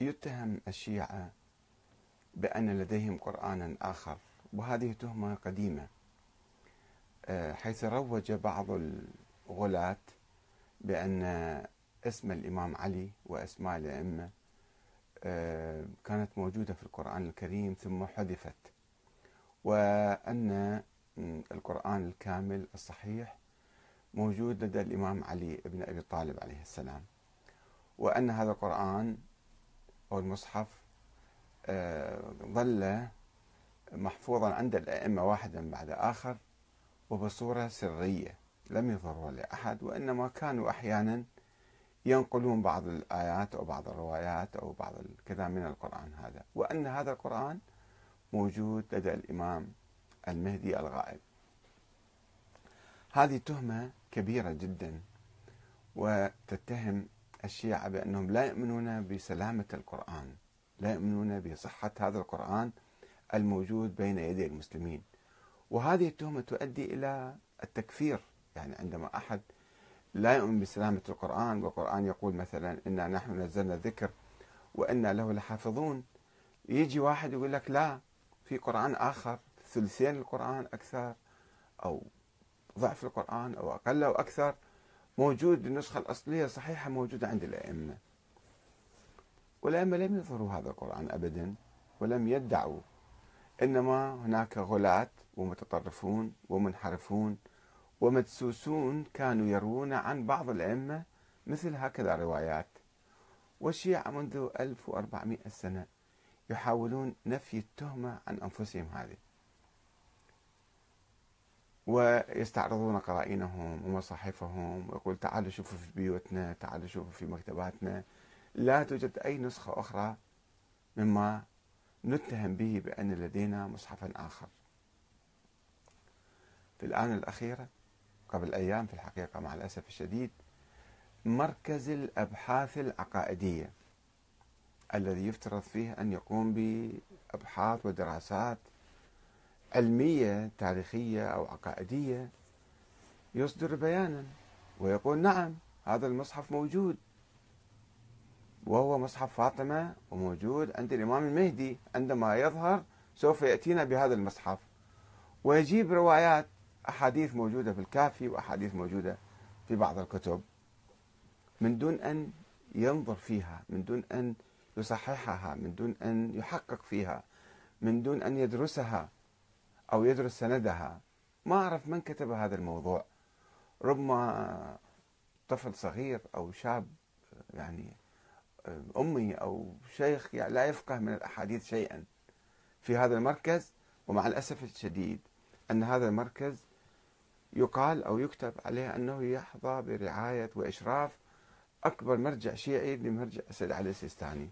يتهم الشيعة بأن لديهم قرآنا آخر وهذه تهمة قديمة. آه، حيث روج بعض الغلاة بأن اسم الإمام علي وأسماء الأئمة آه، كانت موجودة في القرآن الكريم ثم حذفت وأن القرآن الكامل الصحيح موجود لدى الإمام علي بن أبي طالب عليه السلام وأن هذا القرآن أو المصحف آه، ظل محفوظا عند الأئمة واحدا بعد آخر وبصورة سرية لم يظهروا لأحد وإنما كانوا أحيانا ينقلون بعض الآيات أو بعض الروايات أو بعض كذا من القرآن هذا وأن هذا القرآن موجود لدى الإمام المهدي الغائب. هذه تهمة كبيرة جدا وتتهم الشيعة بأنهم لا يؤمنون بسلامة القرآن لا يؤمنون بصحة هذا القرآن الموجود بين يدي المسلمين. وهذه التهمة تؤدي إلى التكفير يعني عندما أحد لا يؤمن بسلامة القرآن والقرآن يقول مثلا إنا نحن نزلنا الذكر وإنا له لحافظون. يجي واحد يقول لك لا في قرآن آخر ثلثين القرآن أكثر أو ضعف القرآن أو أقل أو أكثر. موجود النسخة الأصلية صحيحة موجودة عند الأئمة. والأئمة لم يظهروا هذا القرآن أبدا ولم يدعوا. إنما هناك غلاة ومتطرفون ومنحرفون ومدسوسون كانوا يروون عن بعض الأئمة مثل هكذا روايات. والشيعة منذ 1400 سنة يحاولون نفي التهمة عن أنفسهم هذه. ويستعرضون قرائنهم ومصاحفهم ويقول تعالوا شوفوا في بيوتنا تعالوا شوفوا في مكتباتنا. لا توجد أي نسخة أخرى مما نتهم به بأن لدينا مصحفا آخر. في الآونة الأخيرة قبل أيام في الحقيقة مع الأسف الشديد مركز الأبحاث العقائدية الذي يفترض فيه أن يقوم بأبحاث ودراسات علمية تاريخية أو عقائدية يصدر بيانا ويقول نعم هذا المصحف موجود. وهو مصحف فاطمة وموجود عند الإمام المهدي. عندما يظهر سوف يأتينا بهذا المصحف. ويجيب روايات أحاديث موجودة في الكافي وأحاديث موجودة في بعض الكتب. من دون أن ينظر فيها من دون أن يصححها من دون أن يحقق فيها من دون أن يدرسها. أو يدرس سندها. ما أعرف من كتب هذا الموضوع. ربما طفل صغير أو شاب يعني أمي أو شيخ يعني لا يفقه من الأحاديث شيئا في هذا المركز. ومع الأسف الشديد أن هذا المركز يقال أو يكتب عليه أنه يحظى برعاية وإشراف أكبر مرجع شيعي لمرجع السيد علي السيستاني.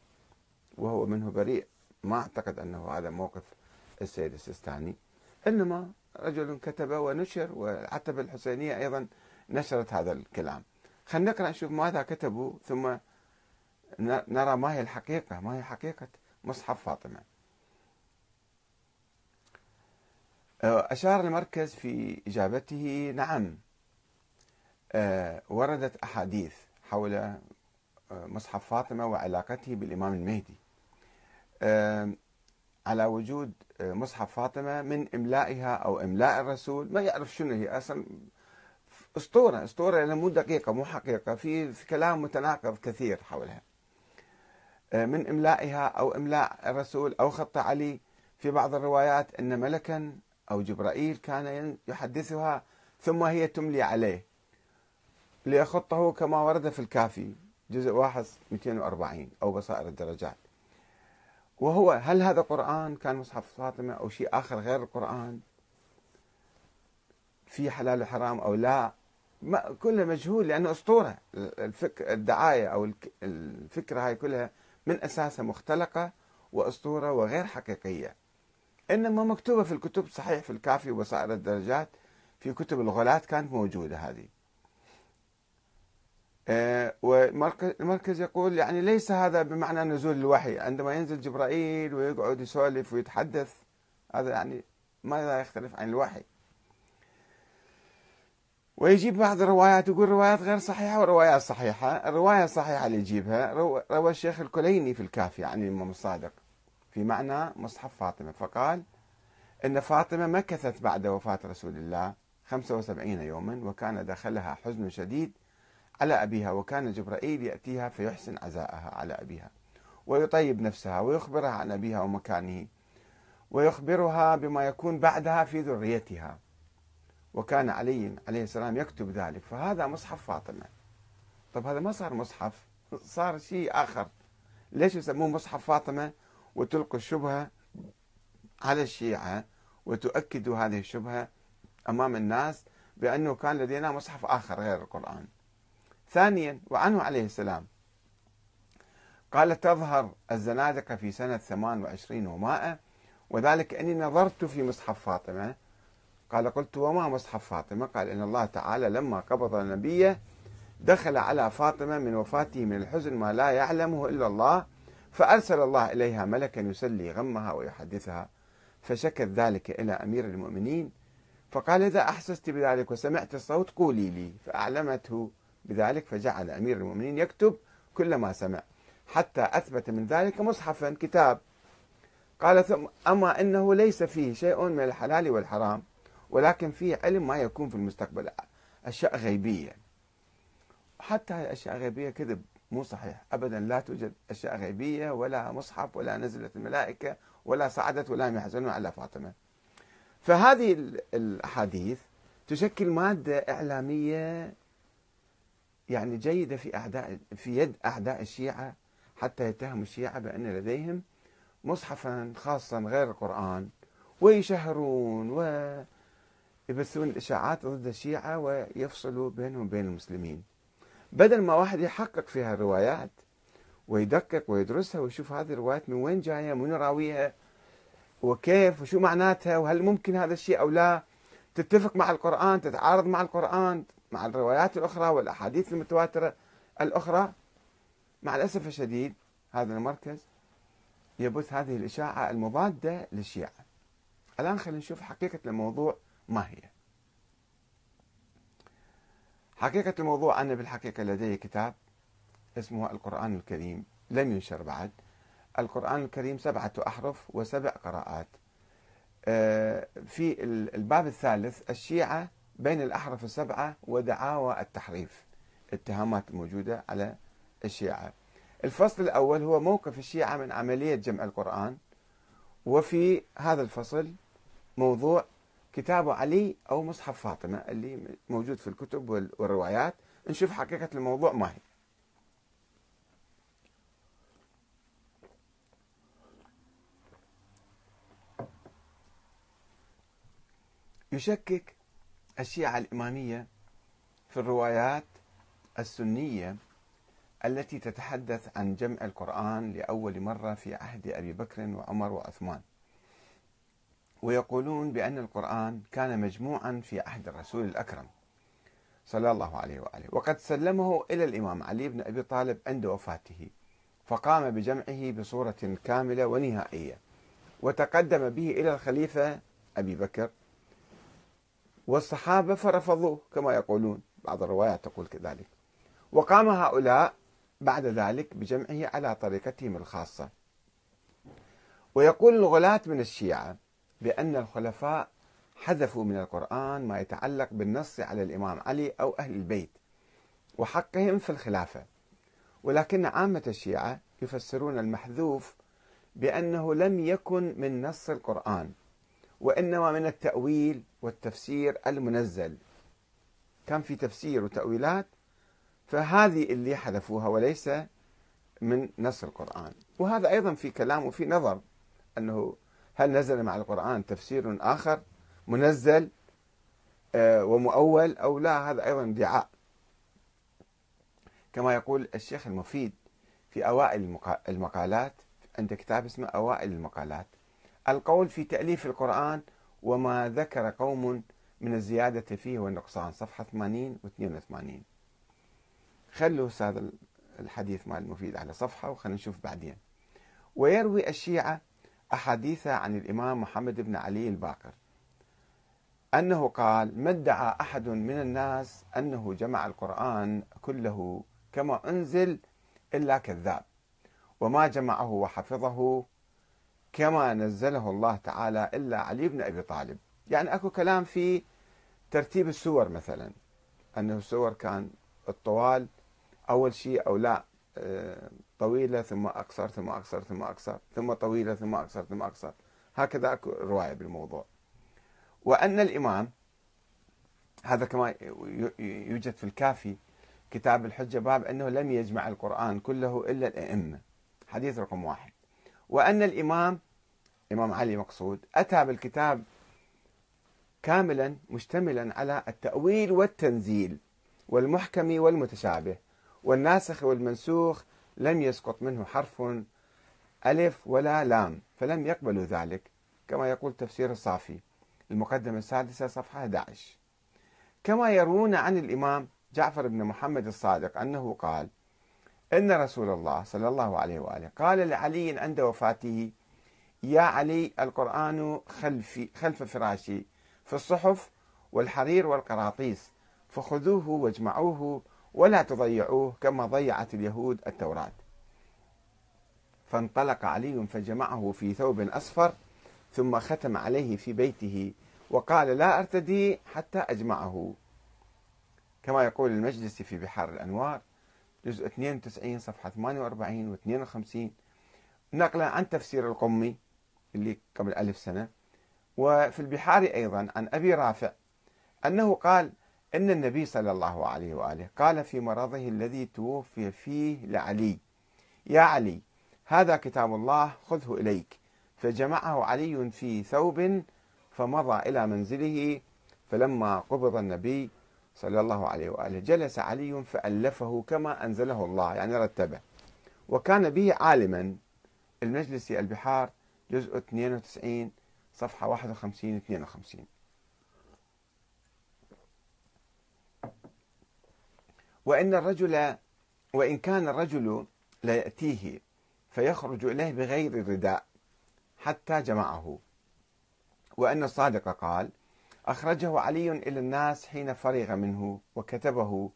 وهو منه بريء. ما أعتقد أنه هذا موقف السيد السيستاني. إنما رجل كتب ونشر والعتبة الحسينية أيضا نشرت هذا الكلام. خلينا نقرأ نشوف ماذا كتبوا ثم نرى ما هي الحقيقة ما هي حقيقة مصحف فاطمة. أه، أشار المركز في إجابته نعم. أه، وردت أحاديث حول أه، مصحف فاطمة وعلاقته بالإمام المهدي. على وجود مصحف فاطمة من إملائها أو إملاء الرسول ما يعرف شنو هي. أصلا أسطورة أسطورة مو دقيقة مو حقيقة في كلام متناقض كثير حولها. من إملائها أو إملاء الرسول أو خط علي في بعض الروايات أن ملكا أو جبرائيل كان يحدثها ثم هي تملي عليه. ليخطه كما ورد في الكافي جزء واحد 240 أو بصائر الدرجات. وهو هل هذا قرآن كان مصحف فاطمة أو شيء آخر غير القرآن؟ في حلال وحرام أو لا؟ ما كله مجهول لأنه أسطورة. الفكر الدعاية أو الفكرة هاي كلها من أساسها مختلقة وأسطورة وغير حقيقية. إنما مكتوبة في الكتب صحيح في الكافي وبصائر الدرجات في كتب الغلاة كانت موجودة هذه. والمركز يقول يعني ليس هذا بمعنى نزول الوحي. عندما ينزل جبرائيل ويقعد يسولف ويتحدث هذا يعني ماذا يختلف عن الوحي؟ ويجيب بعض الروايات يقول روايات غير صحيحة وروايات صحيحة. الرواية الصحيحة اللي يجيبها روى الشيخ الكليني في الكافي عن الإمام الصادق في معنى مصحف فاطمة. فقال إن فاطمة مكثت بعد وفاة رسول الله 75 يوما وكان دخلها حزن شديد على أبيها وكان جبرائيل يأتيها فيحسن عزاءها على أبيها ويطيب نفسها ويخبرها عن أبيها ومكانه ويخبرها بما يكون بعدها في ذريتها. وكان علي عليه السلام يكتب ذلك. فهذا مصحف فاطمة. طب هذا ما صار مصحف صار شيء آخر. ليش يسموه مصحف فاطمة؟ وتلقوا الشبهة على الشيعة وتؤكدوا هذه الشبهة أمام الناس بأنه كان لدينا مصحف آخر غير القرآن. ثانيا وعنه عليه السلام. قال تظهر الزنادقة في سنة 28 ومائة وذلك أني نظرت في مصحف فاطمة. قال قلت وما مصحف فاطمة؟ قال إن الله تعالى لما قبض النبي دخل على فاطمة من وفاته من الحزن ما لا يعلمه إلا الله فأرسل الله إليها ملكا يسلي غمها ويحدثها فشكت ذلك إلى أمير المؤمنين فقال إذا أحسست بذلك وسمعت الصوت قولي لي. فأعلمته بذلك فجعل أمير المؤمنين يكتب كل ما سمع حتى أثبت من ذلك مصحفا كتاب. قال ثم أما إنه ليس فيه شيء من الحلال والحرام ولكن فيه علم ما يكون في المستقبل. أشياء غيبية. حتى هذه الأشياء غيبية كذب مو صحيح. أبدا لا توجد أشياء غيبية ولا مصحف ولا نزلت الملائكة ولا صعدت ولا يحزنون على فاطمة. فهذه الأحاديث تشكل مادة إعلامية يعني جيدة في أعداء في يد أعداء الشيعة حتى يتهموا الشيعة بأن لديهم مصحفا خاصا غير القرآن ويشهرون ويبثون الإشاعات ضد الشيعة ويفصلوا بينهم وبين المسلمين. بدل ما واحد يحقق فيها الروايات ويدقق ويدرسها ويشوف هذه الروايات من وين جاية من راويها وكيف وشو معناتها وهل ممكن هذا الشيء أو لا تتفق مع القرآن تتعارض مع القرآن مع الروايات الأخرى والأحاديث المتواترة الأخرى مع الأسف الشديد هذا المركز يبث هذه الإشاعة المضادة للشيعة. الآن خلينا نشوف حقيقة الموضوع ما هي. حقيقة الموضوع أنا بالحقيقة لدي كتاب اسمه القرآن الكريم لم ينشر بعد. القرآن الكريم سبعة أحرف وسبع قراءات. آه، في الباب الثالث الشيعة بين الأحرف السبعة ودعاوى التحريف. اتهامات موجودة على الشيعة. الفصل الأول هو موقف الشيعة من عملية جمع القرآن. وفي هذا الفصل موضوع كتاب علي أو مصحف فاطمة اللي موجود في الكتب والروايات. نشوف حقيقة الموضوع ما هي. يشكك الشيعة الإمامية في الروايات السنية التي تتحدث عن جمع القرآن لأول مرة في عهد أبي بكر وعمر وعثمان. ويقولون بأن القرآن كان مجموعا في عهد الرسول الأكرم صلى الله عليه وآله. وقد سلمه إلى الإمام علي بن أبي طالب عند وفاته فقام بجمعه بصورة كاملة ونهائية وتقدم به إلى الخليفة أبي بكر والصحابة فرفضوه كما يقولون. بعض الروايات تقول كذلك. وقام هؤلاء بعد ذلك بجمعه على طريقتهم الخاصة. ويقول الغلاة من الشيعة بأن الخلفاء حذفوا من القرآن ما يتعلق بالنص على الإمام علي أو أهل البيت وحقهم في الخلافة. ولكن عامة الشيعة يفسرون المحذوف بأنه لم يكن من نص القرآن. وإنما من التأويل والتفسير المنزل. كان في تفسير وتأويلات فهذه اللي حذفوها وليس من نص القرآن. وهذا أيضا في كلام وفي نظر أنه هل نزل مع القرآن تفسير آخر منزل آه، ومؤول أو لا؟ هذا أيضا ادعاء. كما يقول الشيخ المفيد في أوائل المقالات عند كتاب اسمه أوائل المقالات. القول في تأليف القرآن وما ذكر قوم من الزيادة فيه والنقصان. صفحة 80 و 82 خلوا هذا الحديث مال المفيد على صفحة وخلينا نشوف بعدين. ويروي الشيعة أحاديث عن الإمام محمد بن علي الباقر. أنه قال ما ادعى أحد من الناس أنه جمع القرآن كله كما أنزل إلا كذاب وما جمعه وحفظه كما نزله الله تعالى إلا علي بن أبي طالب. يعني أكو كلام في ترتيب السور مثلا. أنه السور كان الطوال أول شيء أو لا آه، طويلة ثم أقصر ثم أقصر ثم أقصر ثم طويلة ثم أقصر ثم أقصر. هكذا أكو رواية بالموضوع. وأن الإمام هذا كما يوجد في الكافي كتاب الحجة باب أنه لم يجمع القرآن كله إلا الأئمة. حديث رقم واحد. وأن الإمام إمام علي مقصود أتى بالكتاب كاملا مشتملا على التأويل والتنزيل والمحكم والمتشابه والناسخ والمنسوخ لم يسقط منه حرف ألف ولا لام فلم يقبلوا ذلك كما يقول تفسير الصافي المقدمة السادسة صفحة 11 كما يروون عن الإمام جعفر بن محمد الصادق أنه قال إن رسول الله صلى الله عليه وآله قال لعلي عند وفاته يا علي القرآن خلفي خلف فراشي في الصحف والحرير والقراطيس فخذوه واجمعوه ولا تضيعوه كما ضيعت اليهود التوراة. فانطلق علي فجمعه في ثوب أصفر ثم ختم عليه في بيته وقال لا أرتدي حتى أجمعه. كما يقول المجلسي في بحار الأنوار جزء 92 صفحة 48 و 52 نقلا عن تفسير القمي اللي قبل ألف سنة. وفي البحار أيضا عن أبي رافع أنه قال أن النبي صلى الله عليه وآله قال في مرضه الذي توفي فيه لعلي. يا علي هذا كتاب الله خذه إليك. فجمعه علي في ثوب فمضى إلى منزله فلما قبض النبي صلى الله عليه وآله جلس علي فألفه كما أنزله الله يعني رتبه. وكان به عالما المجلسي البحار جزء 92 صفحة 51 52 وإن الرجل وإن كان الرجل لا يأتيه فيخرج إليه بغير رداء حتى جمعه. وأن الصادق قال أخرجه علي إلى الناس حين فرغ منه وكتبه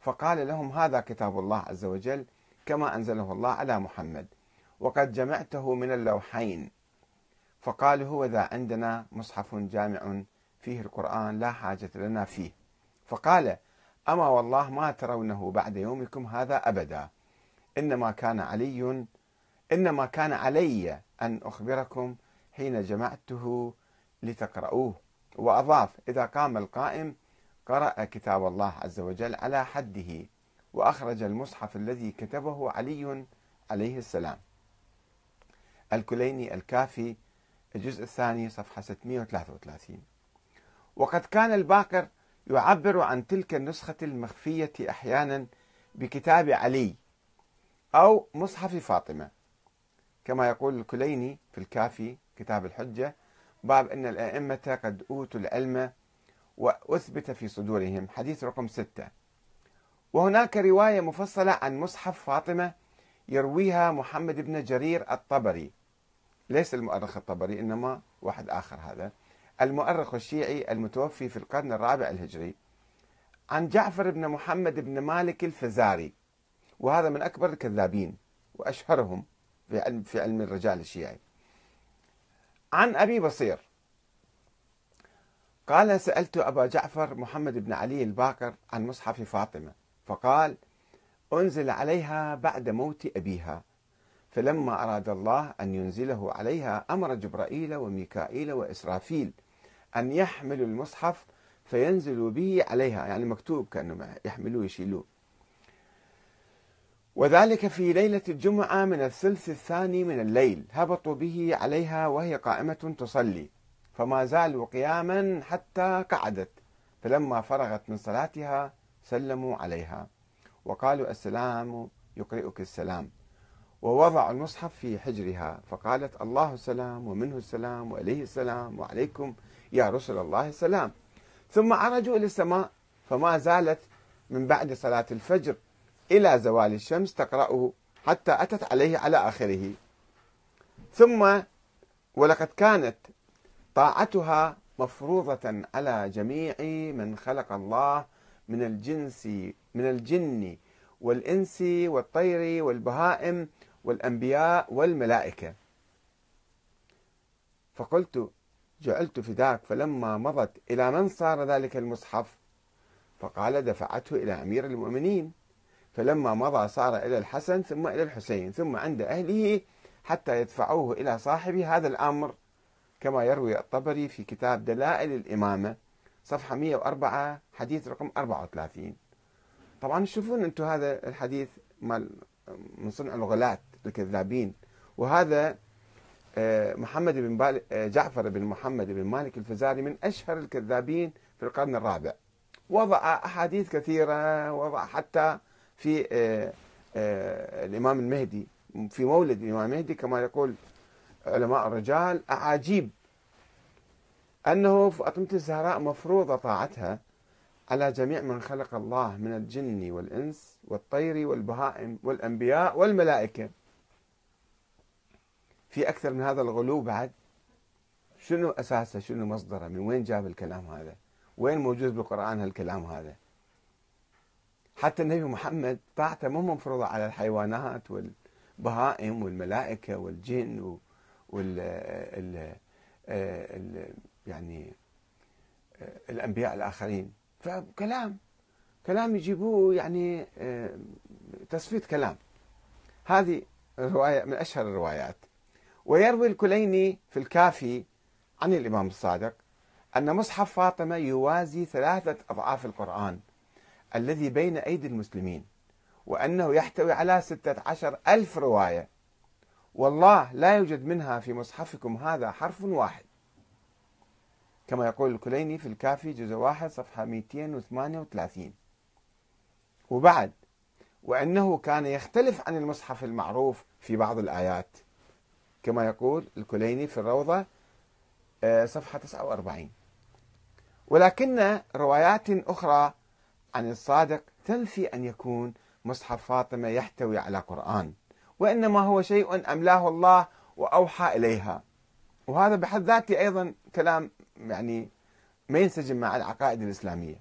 فقال لهم هذا كتاب الله عز وجل كما أنزله الله على محمد. وقد جمعته من اللوحين. فقال هو ذا عندنا مصحف جامع فيه القرآن لا حاجة لنا فيه. فقال أما والله ما ترونه بعد يومكم هذا أبدا. إنما كان علي إنما كان علي أن أخبركم حين جمعته لتقرؤوه. وأضاف إذا قام القائم قرأ كتاب الله عز وجل على حده وأخرج المصحف الذي كتبه علي عليه السلام. الكليني الكافي الجزء الثاني صفحة 633 وقد كان الباقر يعبر عن تلك النسخة المخفية أحيانا بكتاب علي أو مصحف فاطمة. كما يقول الكليني في الكافي كتاب الحجة باب أن الأئمة قد أوتوا العلم وأثبت في صدورهم. حديث رقم ستة. وهناك رواية مفصلة عن مصحف فاطمة يرويها محمد بن جرير الطبري. ليس المؤرخ الطبري إنما واحد آخر هذا. المؤرخ الشيعي المتوفي في القرن الرابع الهجري. عن جعفر بن محمد بن مالك الفزاري. وهذا من أكبر الكذابين وأشهرهم في علم, في علم الرجال الشيعي. عن أبي بصير. قال سألت أبا جعفر محمد بن علي الباقر عن مصحف فاطمة. فقال أنزل عليها بعد موت أبيها فلما أراد الله أن ينزله عليها أمر جبرائيل وميكائيل وإسرافيل أن يحملوا المصحف فينزلوا به عليها يعني مكتوب كأنه يحملوه يشيلوه. وذلك في ليلة الجمعة من الثلث الثاني من الليل هبطوا به عليها وهي قائمة تصلي فما زالوا قياما حتى قعدت فلما فرغت من صلاتها سلموا عليها. وقالوا السلام يقرئك السلام. ووضعوا المصحف في حجرها فقالت الله السلام ومنه السلام وإليه السلام وعليكم يا رسل الله السلام. ثم عرجوا إلى السماء فما زالت من بعد صلاة الفجر إلى زوال الشمس تقرأه حتى أتت عليه على آخره. ثم ولقد كانت طاعتها مفروضة على جميع من خلق الله من الجنس من الجن والإنس والطير والبهائم والأنبياء والملائكة. فقلت جعلت فداك فلما مضت إلى من صار ذلك المصحف؟ فقال دفعته إلى أمير المؤمنين. فلما مضى صار إلى الحسن ثم إلى الحسين ثم عند أهله حتى يدفعوه إلى صاحب هذا الأمر. كما يروي الطبري في كتاب دلائل الإمامة. صفحة 104 حديث رقم 34 طبعا تشوفون أنتم هذا الحديث مال من صنع الغلاة الكذابين. وهذا آه، محمد بن آه، جعفر بن محمد بن مالك الفزاري من أشهر الكذابين في القرن الرابع. وضع أحاديث كثيرة وضع حتى في آه، الإمام المهدي في مولد الإمام المهدي كما يقول علماء الرجال أعاجيب. أنه فاطمة الزهراء مفروضة طاعتها على جميع من خلق الله من الجن والإنس والطير والبهائم والأنبياء والملائكة. في أكثر من هذا الغلو بعد شنو أساسه؟ شنو مصدره؟ من وين جاب الكلام هذا؟ وين موجود بالقرآن هالكلام هذا؟ حتى النبي محمد طاعته مو مفروضة على الحيوانات والبهائم والملائكة والجن وال ال ال يعني الأنبياء الآخرين. فكلام كلام يجيبوه يعني تصفية كلام. هذه رواية من أشهر الروايات. ويروي الكليني في الكافي عن الإمام الصادق أن مصحف فاطمة يوازي ثلاثة أضعاف القرآن الذي بين أيدي المسلمين وأنه يحتوي على ستة عشر ألف رواية. والله لا يوجد منها في مصحفكم هذا حرف واحد. كما يقول الكليني في الكافي جزء واحد صفحة 238 وبعد وأنه كان يختلف عن المصحف المعروف في بعض الآيات كما يقول الكليني في الروضة آه، صفحة 49 ولكن روايات أخرى عن الصادق تنفي أن يكون مصحف فاطمة يحتوي على قرآن وإنما هو شيء أملاه الله وأوحى إليها. وهذا بحد ذاته أيضا كلام يعني ما ينسجم مع العقائد الإسلامية.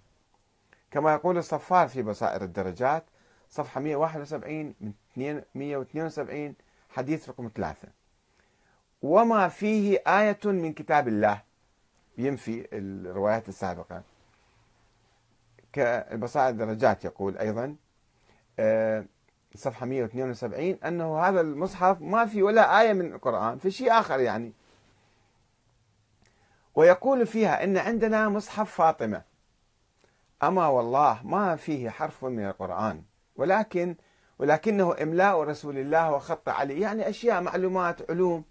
كما يقول الصفار في بصائر الدرجات صفحة 171 من 172 حديث رقم ثلاثة. وما فيه آية من كتاب الله ينفي الروايات السابقة. كالبصائر الدرجات يقول أيضا آه، صفحة 172 أنه هذا المصحف ما في ولا آية من القرآن في شيء آخر يعني. ويقول فيها إن عندنا مصحف فاطمة. أما والله ما فيه حرف من القرآن. ولكن ولكنه إملاء رسول الله وخط علي. يعني أشياء معلومات علوم.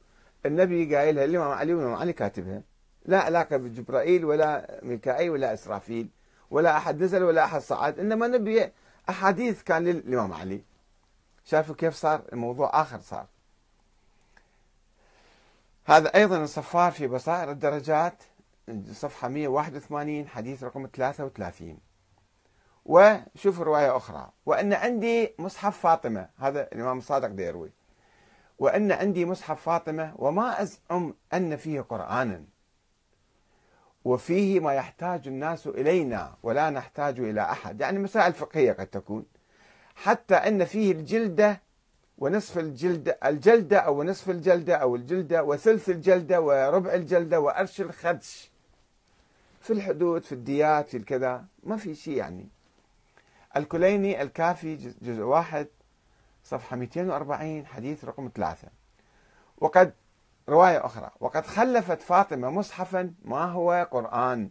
النبي قايلها الإمام علي والإمام علي كاتبها. لا علاقة بجبرائيل ولا ميكائيل ولا إسرافيل ولا أحد نزل ولا أحد صعد. إنما نبي أحاديث كان للإمام علي. شافوا كيف صار؟ الموضوع آخر صار. هذا أيضا الصفار في بصائر الدرجات صفحة 181 حديث رقم 33 وشوف رواية أخرى. وأن عندي مصحف فاطمة هذا الإمام الصادق ديروي. وأن عندي مصحف فاطمة وما أزعم أن فيه قرآنا. وفيه ما يحتاج الناس إلينا ولا نحتاج إلى أحد. يعني مسائل فقهية قد تكون. حتى أن فيه الجلدة ونصف الجلدة الجلدة أو نصف الجلدة أو الجلدة وثلث الجلدة وربع الجلدة وأرش الخدش. في الحدود في الديات في الكذا ما في شيء يعني. الكليني الكافي جزء واحد صفحة 240 حديث رقم ثلاثة. وقد رواية أخرى. وقد خلفت فاطمة مصحفا ما هو قرآن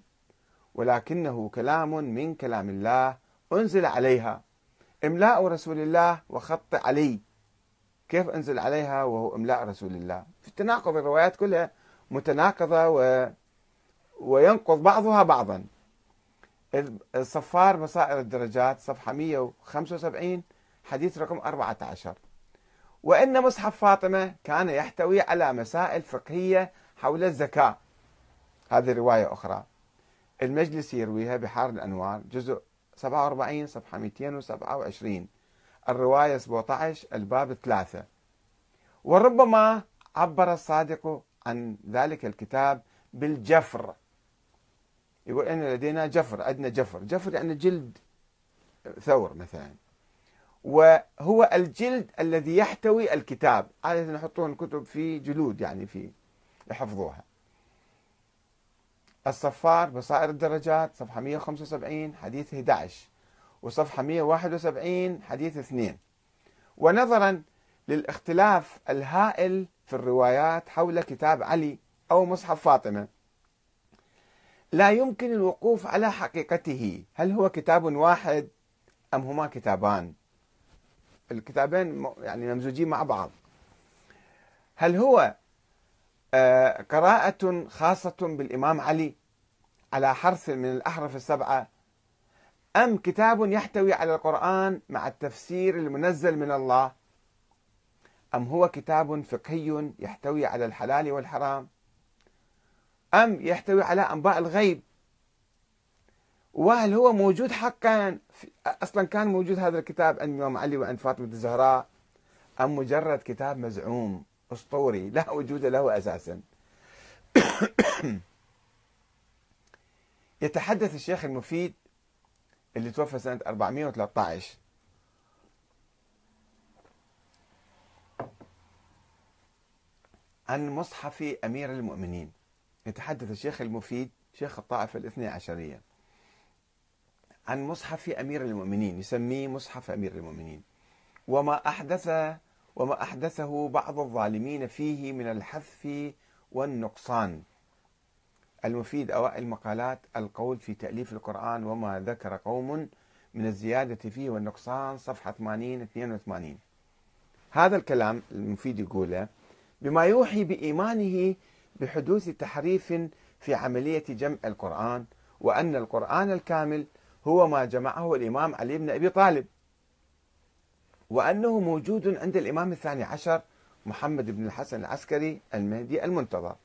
ولكنه كلام من كلام الله أنزل عليها. إملاء رسول الله وخط علي. كيف أنزل عليها وهو إملاء رسول الله. في التناقض الروايات كلها متناقضة و... وينقض بعضها بعضا. الصفار بصائر الدرجات صفحة 175 حديث رقم 14 وأن مصحف فاطمة كان يحتوي على مسائل فقهية حول الزكاة. هذه رواية أخرى. المجلس يرويها بحار الأنوار جزء 47 صفحة 227 الرواية 17 الباب 3 وربما عبر الصادق عن ذلك الكتاب بالجفر. يقول أن لدينا جفر عندنا جفر. جفر يعني جلد ثور مثلا. وهو الجلد الذي يحتوي الكتاب. عادة يحطون الكتب في جلود يعني في يحفظوها. الصفار بصائر الدرجات صفحة 175 حديث 11 وصفحة 171 حديث 2 ونظرا للاختلاف الهائل في الروايات حول كتاب علي أو مصحف فاطمة. لا يمكن الوقوف على حقيقته. هل هو كتاب واحد أم هما كتابان؟ الكتابين يعني ممزوجين مع بعض. هل هو آه، قراءة خاصة بالإمام علي على حرف من الأحرف السبعة أم كتاب يحتوي على القرآن مع التفسير المنزل من الله؟ أم هو كتاب فقهي يحتوي على الحلال والحرام؟ أم يحتوي على أنباء الغيب؟ وهل هو موجود حقا؟ أصلا كان موجود هذا الكتاب عند الإمام علي وعند فاطمة الزهراء. أم مجرد كتاب مزعوم أسطوري لا وجود له أساسا. يتحدث الشيخ المفيد اللي توفى سنة 413 عن مصحف أمير المؤمنين. يتحدث الشيخ المفيد شيخ الطائفة الاثنى عشرية. عن مصحف أمير المؤمنين يسميه مصحف أمير المؤمنين. وما أحدث وما أحدثه بعض الظالمين فيه من الحذف والنقصان. المفيد أوائل مقالات القول في تأليف القرآن وما ذكر قوم من الزيادة فيه والنقصان صفحة 80 82 هذا الكلام المفيد يقوله بما يوحي بإيمانه بحدوث تحريف في عملية جمع القرآن وأن القرآن الكامل هو ما جمعه الإمام علي بن أبي طالب وأنه موجود عند الإمام الثاني عشر محمد بن الحسن العسكري المهدي المنتظر.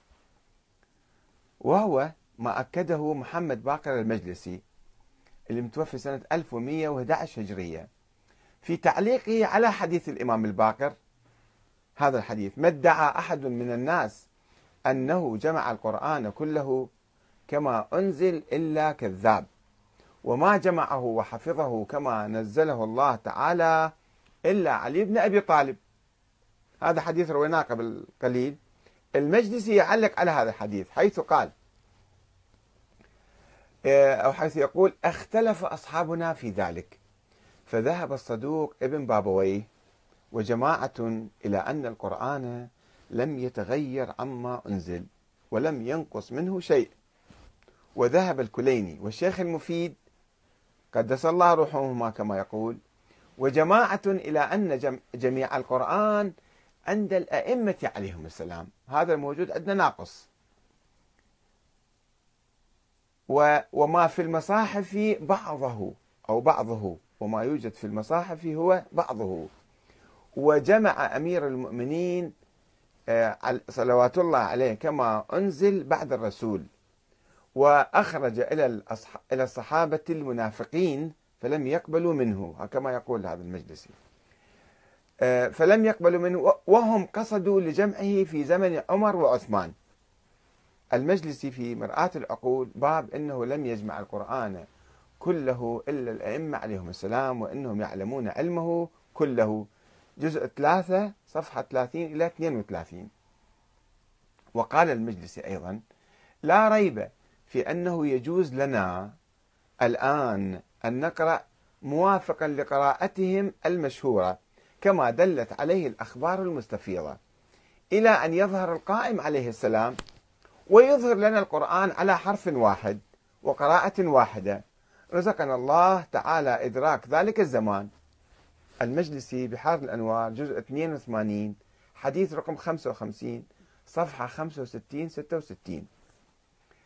وهو ما أكده محمد باقر المجلسي اللي متوفي سنة 1111 هجرية. في تعليقه على حديث الإمام الباقر هذا الحديث ما ادعى أحد من الناس أنه جمع القرآن كله كما أنزل إلا كذاب وما جمعه وحفظه كما نزله الله تعالى إلا علي بن أبي طالب. هذا حديث رويناه قبل قليل. المجلسي يعلق على هذا الحديث حيث قال آه، أو حيث يقول اختلف أصحابنا في ذلك. فذهب الصدوق ابن بابويه وجماعة إلى أن القرآن لم يتغير عما أنزل ولم ينقص منه شيء. وذهب الكليني والشيخ المفيد قدس الله روحهما كما يقول وجماعة إلى أن جميع القرآن عند الأئمة عليهم السلام. هذا الموجود عندنا ناقص. وما في المصاحف بعضه أو بعضه. وما يوجد في المصاحف هو بعضه. وجمع أمير المؤمنين آه، صلوات الله عليه كما أنزل بعد الرسول. وأخرج إلى إلى الصحابة المنافقين فلم يقبلوا منه. كما يقول هذا المجلسي فلم يقبلوا منه وهم قصدوا لجمعه في زمن عمر وعثمان. المجلسي في مرآة العقول باب أنه لم يجمع القرآن كله إلا الأئمة عليهم السلام وأنهم يعلمون علمه كله. جزء ثلاثة صفحة 30 إلى 32 وقال المجلسي أيضا لا ريب في أنه يجوز لنا الآن أن نقرأ موافقا لقراءتهم المشهورة. كما دلت عليه الأخبار المستفيضة. إلى أن يظهر القائم عليه السلام ويظهر لنا القرآن على حرف واحد وقراءة واحدة. رزقنا الله تعالى إدراك ذلك الزمان. المجلسي بحار الأنوار جزء 82 حديث رقم 55 صفحة 65 66